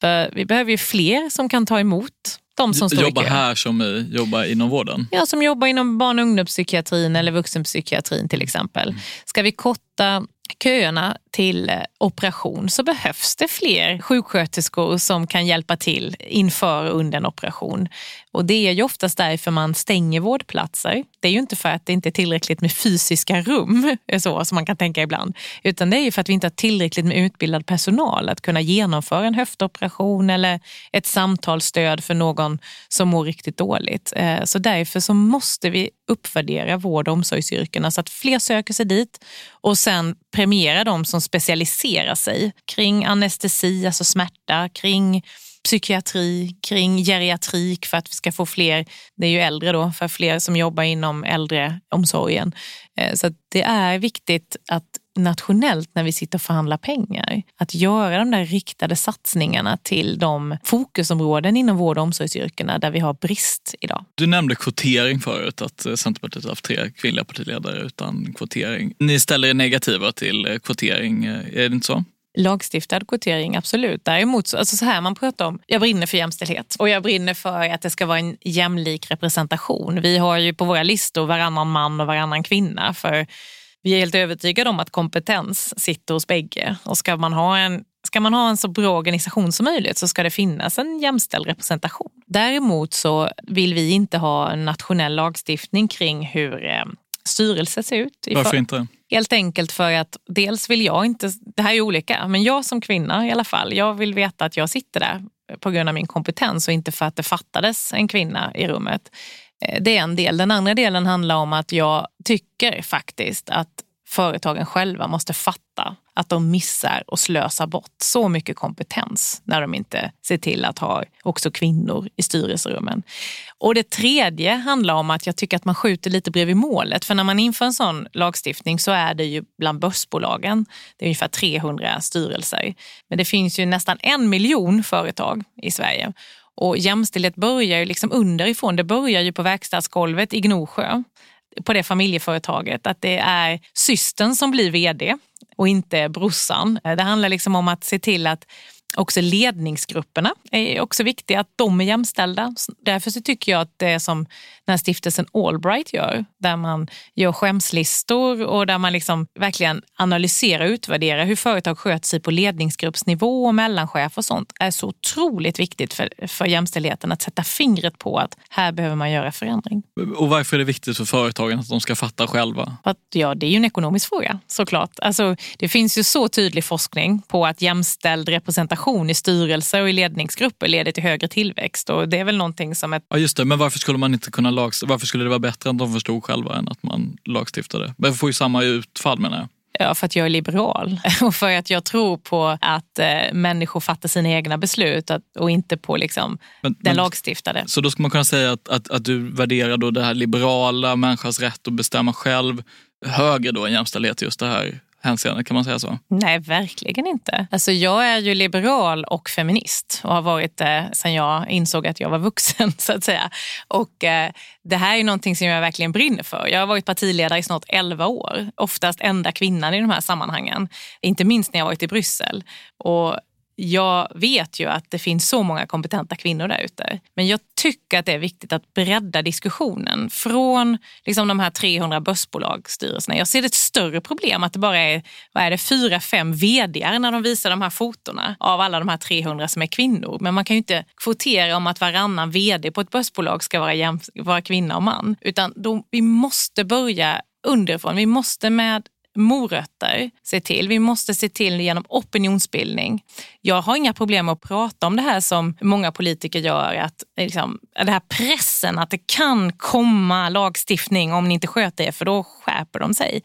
För vi behöver ju fler som kan ta emot de som står jobba här som i, jobba inom vården? Ja, som jobbar inom barn och ungdomspsykiatrin eller vuxenpsykiatrin till exempel. Mm. Ska vi korta köerna till eh, operation så behövs det fler sjuksköterskor som kan hjälpa till inför och under en operation. Och det är ju oftast därför man stänger vårdplatser. Det är ju inte för att det inte är tillräckligt med fysiska rum, så som man kan tänka ibland, utan det är ju för att vi inte har tillräckligt med utbildad personal att kunna genomföra en höftoperation eller ett samtalsstöd för någon som mår riktigt dåligt. Eh, så därför så måste vi uppvärdera vård och omsorgsyrkena så att fler söker sig dit och sen premiera de som specialiserar sig kring anestesi, alltså smärta, kring psykiatri, kring geriatrik för att vi ska få fler, det är ju äldre då, för fler som jobbar inom äldreomsorgen. Eh, så det är viktigt att nationellt när vi sitter och förhandlar pengar, att göra de där riktade satsningarna till de fokusområden inom vård och omsorgsyrkena där vi har brist idag. Du nämnde kvotering förut, att Centerpartiet har haft tre kvinnliga partiledare utan kvotering. Ni ställer er negativa till kvotering, är det inte så? lagstiftad kvotering, absolut. Däremot, alltså så här man pratar om, jag brinner för jämställdhet och jag brinner för att det ska vara en jämlik representation. Vi har ju på våra listor varannan man och varannan kvinna för vi är helt övertygade om att kompetens sitter hos bägge och ska man ha en Ska man ha en så bra organisation som möjligt så ska det finnas en jämställd representation. Däremot så vill vi inte ha en nationell lagstiftning kring hur eh, styrelser ser ut. Varför inte? Helt enkelt för att dels vill jag inte, det här är olika, men jag som kvinna i alla fall, jag vill veta att jag sitter där på grund av min kompetens och inte för att det fattades en kvinna i rummet. Eh, det är en del. Den andra delen handlar om att jag tycker faktiskt att företagen själva måste fatta att de missar och slösar bort så mycket kompetens när de inte ser till att ha också kvinnor i styrelserummen. Och det tredje handlar om att jag tycker att man skjuter lite bredvid målet. För när man inför en sån lagstiftning så är det ju bland börsbolagen, det är ungefär 300 styrelser. Men det finns ju nästan en miljon företag i Sverige. Och jämställdhet börjar ju liksom underifrån. Det börjar ju på verkstadsgolvet i Gnosjö på det familjeföretaget. Att det är systern som blir vd och inte brorsan. Det handlar liksom om att se till att Också ledningsgrupperna är också viktiga, att de är jämställda. Därför så tycker jag att det som den här stiftelsen Allbright gör, där man gör skämslistor och där man liksom verkligen analyserar och utvärderar hur företag sköter sig på ledningsgruppsnivå och mellanchef och sånt, är så otroligt viktigt för, för jämställdheten att sätta fingret på att här behöver man göra förändring. Och varför är det viktigt för företagen att de ska fatta själva? Att, ja, det är ju en ekonomisk fråga såklart. Alltså, det finns ju så tydlig forskning på att jämställd representation representation i styrelser och i ledningsgrupper leder till högre tillväxt. Och det är väl någonting som ett... Ja just det, men varför skulle man inte kunna lagstifta? Varför skulle det vara bättre att de förstod själva än att man lagstiftade? Men får ju samma utfall menar jag. Ja, för att jag är liberal och för att jag tror på att eh, människor fattar sina egna beslut och inte på liksom, men, den men, lagstiftade. Så då ska man kunna säga att, att, att du värderar då det här liberala, människans rätt att bestämma själv högre då än jämställdhet, just det här hänseende, kan man säga så? Nej, verkligen inte. Alltså, jag är ju liberal och feminist och har varit det sedan jag insåg att jag var vuxen. så att säga. Och eh, Det här är någonting som jag verkligen brinner för. Jag har varit partiledare i snart 11 år, oftast enda kvinnan i de här sammanhangen. Inte minst när jag varit i Bryssel. Och jag vet ju att det finns så många kompetenta kvinnor där ute. Men jag tycker att det är viktigt att bredda diskussionen från liksom de här 300 börsbolagsstyrelserna. Jag ser ett större problem att det bara är, vad är det, fyra, fem vd när de visar de här fotona av alla de här 300 som är kvinnor. Men man kan ju inte kvotera om att varannan vd på ett börsbolag ska vara, jäm, vara kvinna och man. Utan då, vi måste börja underifrån. Vi måste med morötter se till. Vi måste se till genom opinionsbildning. Jag har inga problem med att prata om det här som många politiker gör. Att liksom, den här pressen att det kan komma lagstiftning om ni inte sköter er för då skärper de sig.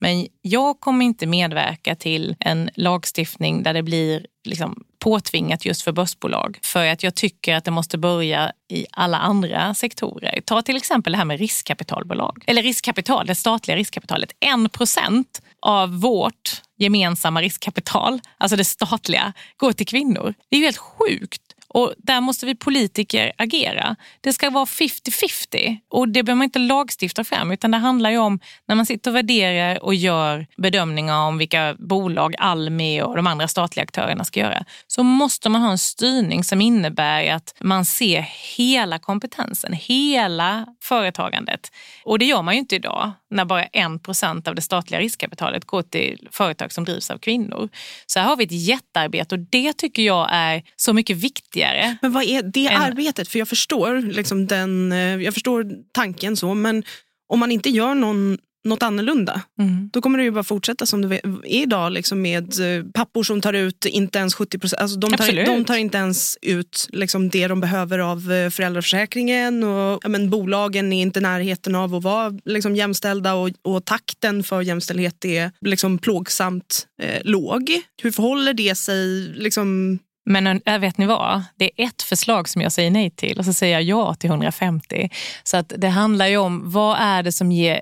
Men jag kommer inte medverka till en lagstiftning där det blir liksom påtvingat just för börsbolag. För att jag tycker att det måste börja i alla andra sektorer. Ta till exempel det här med riskkapitalbolag. Eller riskkapital, det statliga riskkapitalet. En procent av vårt gemensamma riskkapital, alltså det statliga, går till kvinnor. Det är ju helt sjukt. Och där måste vi politiker agera. Det ska vara 50-50 och det behöver man inte lagstifta fram utan det handlar ju om när man sitter och värderar och gör bedömningar om vilka bolag Almi och de andra statliga aktörerna ska göra så måste man ha en styrning som innebär att man ser hela kompetensen, hela företagandet. Och det gör man ju inte idag när bara en procent av det statliga riskkapitalet går till företag som drivs av kvinnor. Så här har vi ett jättearbete och det tycker jag är så mycket viktigare. Men vad är det än... arbetet? För jag förstår, liksom den, eh, jag förstår tanken så, men om man inte gör någon något annorlunda. Mm. Då kommer det ju bara fortsätta som det är idag liksom med eh, pappor som tar ut inte ens 70 procent. Alltså de, tar, de tar inte ens ut liksom det de behöver av eh, föräldraförsäkringen. Och, ja, men bolagen är inte i närheten av att vara liksom jämställda och, och takten för jämställdhet är liksom plågsamt eh, låg. Hur förhåller det sig liksom, men eh, eh, vet ni vad? Det är ett förslag som jag säger nej till och så säger jag ja till 150. Så att det handlar ju om vad är det som ger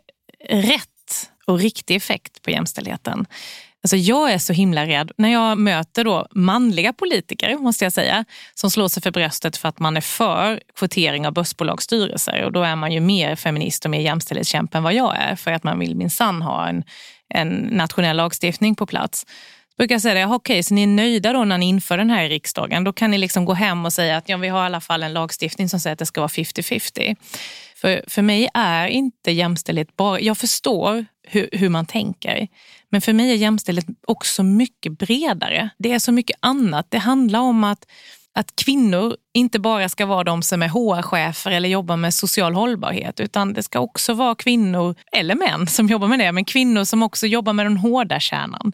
rätt och riktig effekt på jämställdheten. Alltså jag är så himla rädd när jag möter då manliga politiker måste jag säga, som slår sig för bröstet för att man är för kvotering av börsbolagsstyrelser. Och då är man ju mer feminist och mer jämställdhetskämpe än vad jag är för att man vill minsann ha en, en nationell lagstiftning på plats. Brukar säga det, okej, okay, så ni är nöjda då när ni inför den här i riksdagen. Då kan ni liksom gå hem och säga att ja, vi har i alla fall en lagstiftning som säger att det ska vara 50-50. För, för mig är inte jämställdhet bara... Jag förstår hur, hur man tänker. Men för mig är jämställdhet också mycket bredare. Det är så mycket annat. Det handlar om att, att kvinnor inte bara ska vara de som är HR-chefer eller jobbar med social hållbarhet, utan det ska också vara kvinnor, eller män som jobbar med det, men kvinnor som också jobbar med den hårda kärnan.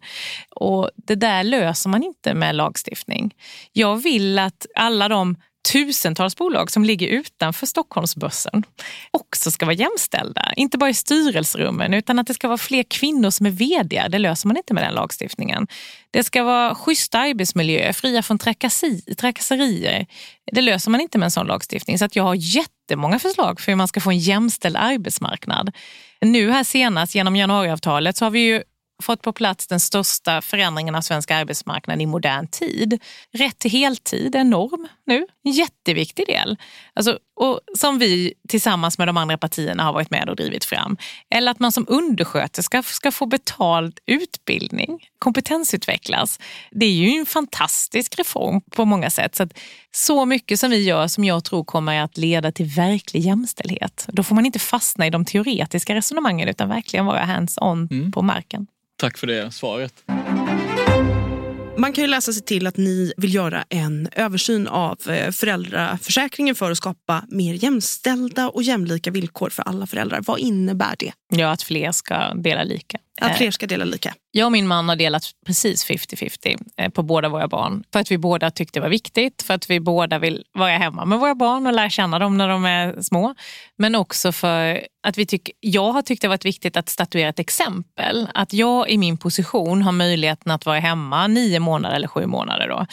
Och det där löser man inte med lagstiftning. Jag vill att alla de tusentals bolag som ligger utanför Stockholmsbörsen också ska vara jämställda. Inte bara i styrelserummen utan att det ska vara fler kvinnor som är vd. Det löser man inte med den lagstiftningen. Det ska vara schyssta arbetsmiljöer, fria från trakasserier. Det löser man inte med en sån lagstiftning. Så att jag har jättemånga förslag för hur man ska få en jämställd arbetsmarknad. Nu här senast genom januariavtalet så har vi ju fått på plats den största förändringen av svensk arbetsmarknad i modern tid. Rätt till heltid är norm nu. En jätteviktig del. Alltså, och som vi tillsammans med de andra partierna har varit med och drivit fram. Eller att man som undersköterska ska få betald utbildning, kompetensutvecklas. Det är ju en fantastisk reform på många sätt. Så, att, så mycket som vi gör som jag tror kommer att leda till verklig jämställdhet. Då får man inte fastna i de teoretiska resonemangen utan verkligen vara hands-on mm. på marken. Tack för det svaret. Man kan ju läsa sig till att ni vill göra en översyn av eh, föräldraförsäkringen för att skapa mer jämställda och jämlika villkor för alla föräldrar. Vad innebär det? Ja, att fler ska dela lika. Att fler ska dela lika? Jag och min man har delat precis 50-50 eh, på båda våra barn. För att vi båda tyckte det var viktigt, för att vi båda vill vara hemma med våra barn och lära känna dem när de är små. Men också för att vi tycker, jag har tyckt det varit viktigt att statuera ett exempel. Att jag i min position har möjligheten att vara hemma nio månader eller sju månader då,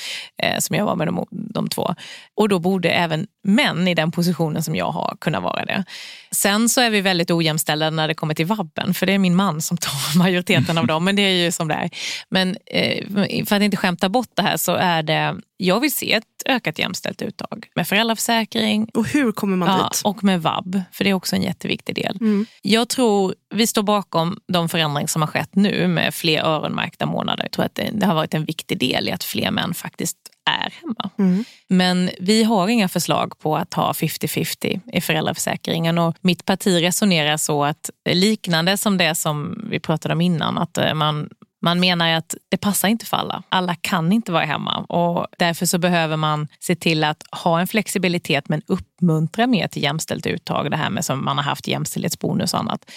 eh, som jag var med de, de två. Och då borde även män i den positionen som jag har kunnat vara det. Sen så är vi väldigt ojämställda när det kommer till vabben, för det är min man som tar majoriteten av dem. Men det är ju som det är. Men eh, för att inte skämta bort det här så är det, jag vill se ett ökat jämställt uttag med föräldraförsäkring. Och hur kommer man ja, dit? Och med vab, för det är också en jätteviktig del. Mm. Jag tror vi står bakom de förändringar som har skett nu med fler öronmärkta månader. Jag tror att det, det har varit en viktig del i att fler män faktiskt är hemma. Mm. Men vi har inga förslag på att ha 50-50 i föräldraförsäkringen och mitt parti resonerar så att liknande som det som vi pratade om innan, att eh, man man menar att det passar inte för alla. Alla kan inte vara hemma och därför så behöver man se till att ha en flexibilitet men uppmuntra mer till jämställt uttag. Det här med som man har haft jämställdhetsbonus och annat.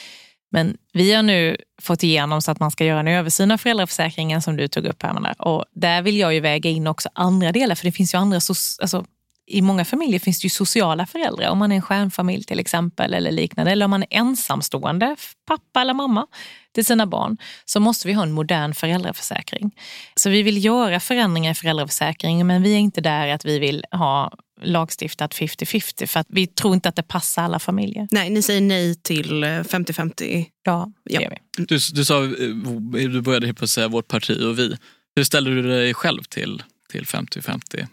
Men vi har nu fått igenom så att man ska göra en översyn av föräldraförsäkringen som du tog upp här. Och där vill jag ju väga in också andra delar, för det finns ju andra, alltså, i många familjer finns det ju sociala föräldrar. Om man är en stjärnfamilj till exempel eller liknande. Eller om man är ensamstående pappa eller mamma till sina barn. Så måste vi ha en modern föräldraförsäkring. Så vi vill göra förändringar i föräldraförsäkringen men vi är inte där att vi vill ha lagstiftat 50-50 för att vi tror inte att det passar alla familjer. Nej, ni säger nej till 50-50? Ja, det ja. gör vi. Du, du, sa, eh, du började på att säga vårt parti och vi. Hur ställer du dig själv till, till 50-50?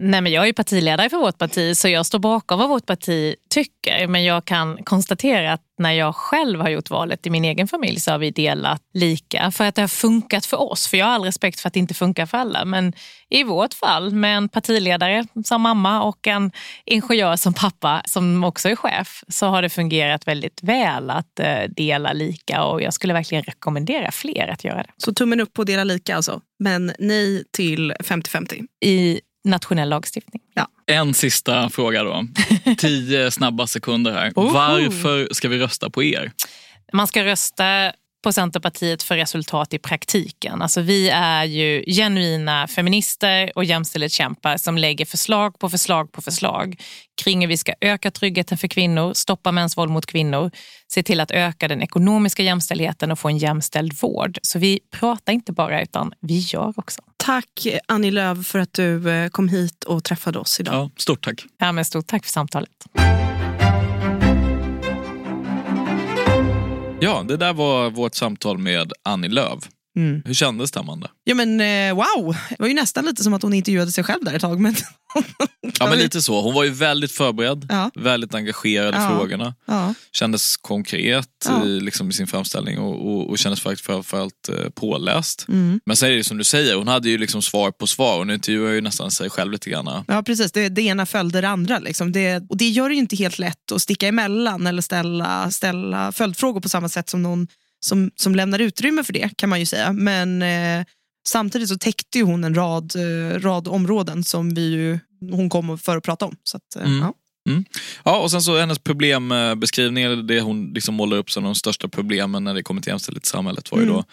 Nej, men jag är partiledare för vårt parti så jag står bakom vad vårt parti tycker. Men jag kan konstatera att när jag själv har gjort valet i min egen familj så har vi delat lika för att det har funkat för oss. För jag har all respekt för att det inte funkar för alla. Men i vårt fall med en partiledare som mamma och en ingenjör som pappa som också är chef så har det fungerat väldigt väl att eh, dela lika och jag skulle verkligen rekommendera fler att göra det. Så tummen upp på dela lika alltså, men nej till 50-50? I nationell lagstiftning. Ja. En sista fråga då. Tio snabba sekunder här. Oh. Varför ska vi rösta på er? Man ska rösta på Centerpartiet för resultat i praktiken. Alltså vi är ju genuina feminister och jämställdhetskämpar som lägger förslag på förslag på förslag kring hur vi ska öka tryggheten för kvinnor, stoppa mäns våld mot kvinnor, se till att öka den ekonomiska jämställdheten och få en jämställd vård. Så vi pratar inte bara utan vi gör också. Tack Annie Lööf för att du eh, kom hit och träffade oss idag. Ja, stort tack. Ja, men stort tack för samtalet. Ja, det där var vårt samtal med Annie Lööf. Mm. Hur kändes det Amanda? Ja men eh, wow, det var ju nästan lite som att hon intervjuade sig själv där ett tag. Men ja men lite så, hon var ju väldigt förberedd, ja. väldigt engagerad ja. i frågorna. Ja. Kändes konkret ja. i, liksom, i sin framställning och, och, och kändes faktiskt framförallt eh, påläst. Mm. Men sen är det som du säger, hon hade ju liksom svar på svar. Hon intervjuade ju nästan sig själv lite grann. Ja precis, det, det ena följde det andra. Liksom. Det, och det gör det ju inte helt lätt att sticka emellan eller ställa, ställa följdfrågor på samma sätt som någon som, som lämnar utrymme för det kan man ju säga. Men eh, samtidigt så täckte ju hon en rad, eh, rad områden som vi ju, hon kom för att prata om. Så att, eh, mm. ja. Mm. Ja, och sen så hennes problembeskrivning, det hon liksom målar upp som de största problemen när det kommer till jämställdhet i samhället var ju mm. då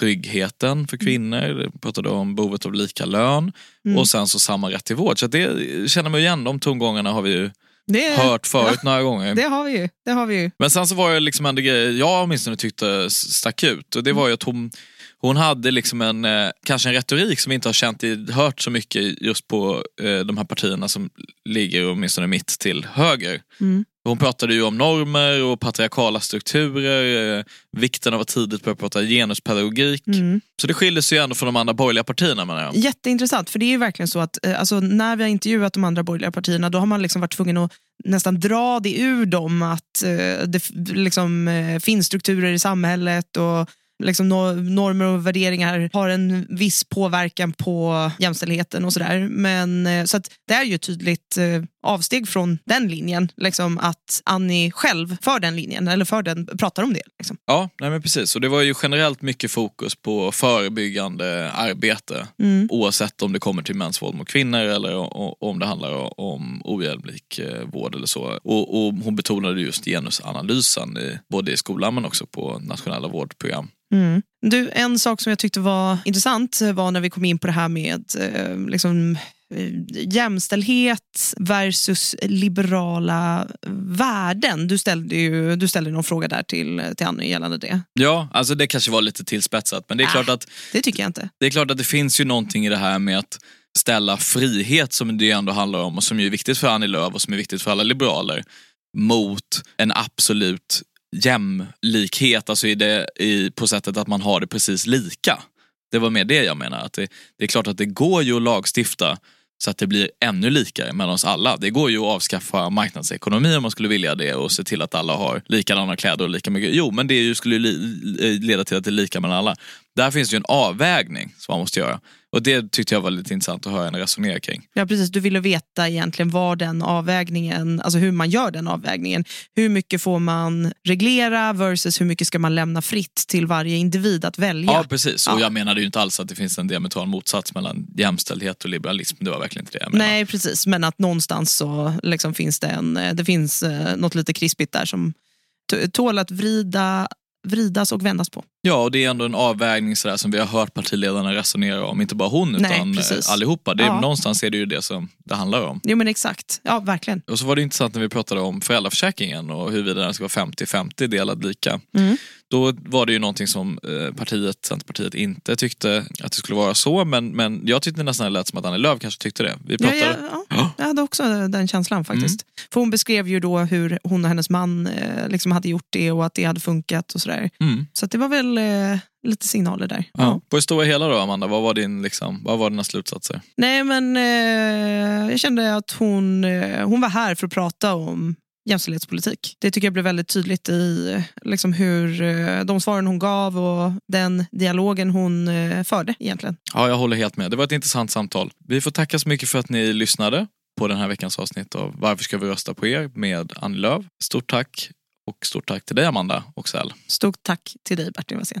tryggheten för kvinnor, pratade om behovet av lika lön Mm. och sen så samma rätt till vård. Så det känner man ju igen, de tongångarna har vi ju Det, hört förut några gånger. det har vi ju. Det har vi ju. Men sen så var det liksom en grej jag åtminstone tyckte stack ut och det var ju att hon, hon hade liksom en, eh, kanske en retorik som vi inte har känt hört så mycket just på eh, de här partierna som ligger åtminstone mitt till höger. Mm. Hon pratade ju om normer och patriarkala strukturer, eh, vikten av att tidigt börja prata genuspedagogik. Mm. Så det skiljer sig ju ändå från de andra borgerliga partierna menar jag. Jätteintressant, för det är ju verkligen så att eh, alltså, när vi har intervjuat de andra borgerliga partierna då har man liksom varit tvungen att nästan dra det ur dem att eh, det liksom, eh, finns strukturer i samhället och liksom, no- normer och värderingar har en viss påverkan på jämställdheten och sådär. Men eh, så att det är ju tydligt eh, avsteg från den linjen, liksom, att Annie själv för den linjen, eller för den, pratar om det. Liksom. Ja, nej men precis. Och det var ju generellt mycket fokus på förebyggande arbete. Mm. Oavsett om det kommer till mäns våld mot kvinnor eller om det handlar om ojämlik eh, vård eller så. Och, och hon betonade just genusanalysen i, både i skolan men också på nationella vårdprogram. Mm. Du, en sak som jag tyckte var intressant var när vi kom in på det här med eh, liksom, jämställdhet versus liberala värden. Du ställde ju du ställde någon fråga där till, till Annie gällande det. Ja, alltså det kanske var lite tillspetsat men det är, Ah. klart att, Det tycker jag inte. det är klart att det finns ju någonting i det här med att ställa frihet som det ändå handlar om och som är viktigt för Annie Lööf och som är viktigt för alla liberaler mot en absolut jämlikhet, alltså i det, i, på sättet att man har det precis lika. Det var mer det jag menar. Att det, det är klart att det går ju att lagstifta så att det blir ännu likare mellan oss alla. Det går ju att avskaffa marknadsekonomi om man skulle vilja det och se till att alla har likadana kläder och lika mycket. Jo, men det ju- skulle ju leda till att det är lika mellan alla. Där finns ju en avvägning som man måste göra. Och det tyckte jag var lite intressant att höra henne resonera kring. Ja, precis. Du ville veta egentligen var den avvägningen, alltså hur man gör den avvägningen. Hur mycket får man reglera versus hur mycket ska man lämna fritt till varje individ att välja. Ja, precis. Och Ja. jag menade ju inte alls att det finns en diametral motsats mellan jämställdhet och liberalism. Det var verkligen inte det jag menade. Nej, precis. Men att någonstans så liksom finns det, en, eh, det finns eh, något lite krispigt där som tål att vrida, vridas och vändas på. Ja, och det är ändå en avvägning sådär som vi har hört partiledarna resonera om. Inte bara hon Nej, utan precis. eh, allihopa. Det är, Ja. Någonstans är det ju det som det handlar om. Jo men exakt, ja verkligen. Och så var det intressant när vi pratade om föräldraförsäkringen och huruvida den ska vara 50-50 delad lika. Mm. Då var det ju någonting som eh, partiet, Centerpartiet inte tyckte att det skulle vara så. Men, men jag tyckte nästan det lät som att Annie Lööf kanske tyckte det. Vi Ja, pratade... ja, ja, jag hade också den känslan faktiskt. För hon beskrev ju då hur hon och hennes man eh, liksom hade gjort det och att det hade funkat och sådär. Mm. Så att det var väl eh, lite signaler där. Ja. På det stora hela då Amanda, vad var, din, liksom, vad var dina slutsatser? Nej men eh, jag kände att hon, eh, hon var här för att prata om jämställdhetspolitik. Det tycker jag blev väldigt tydligt i liksom hur eh, de svaren hon gav och den dialogen hon eh, förde egentligen. Ja, jag håller helt med. Det var ett intressant samtal. Vi får tacka så mycket för att ni lyssnade på den här veckans avsnitt av Varför ska vi rösta på er med Annie Lööf. Stort tack och stort tack till dig Amanda Oxell. Stort tack till dig Bertil Wassén.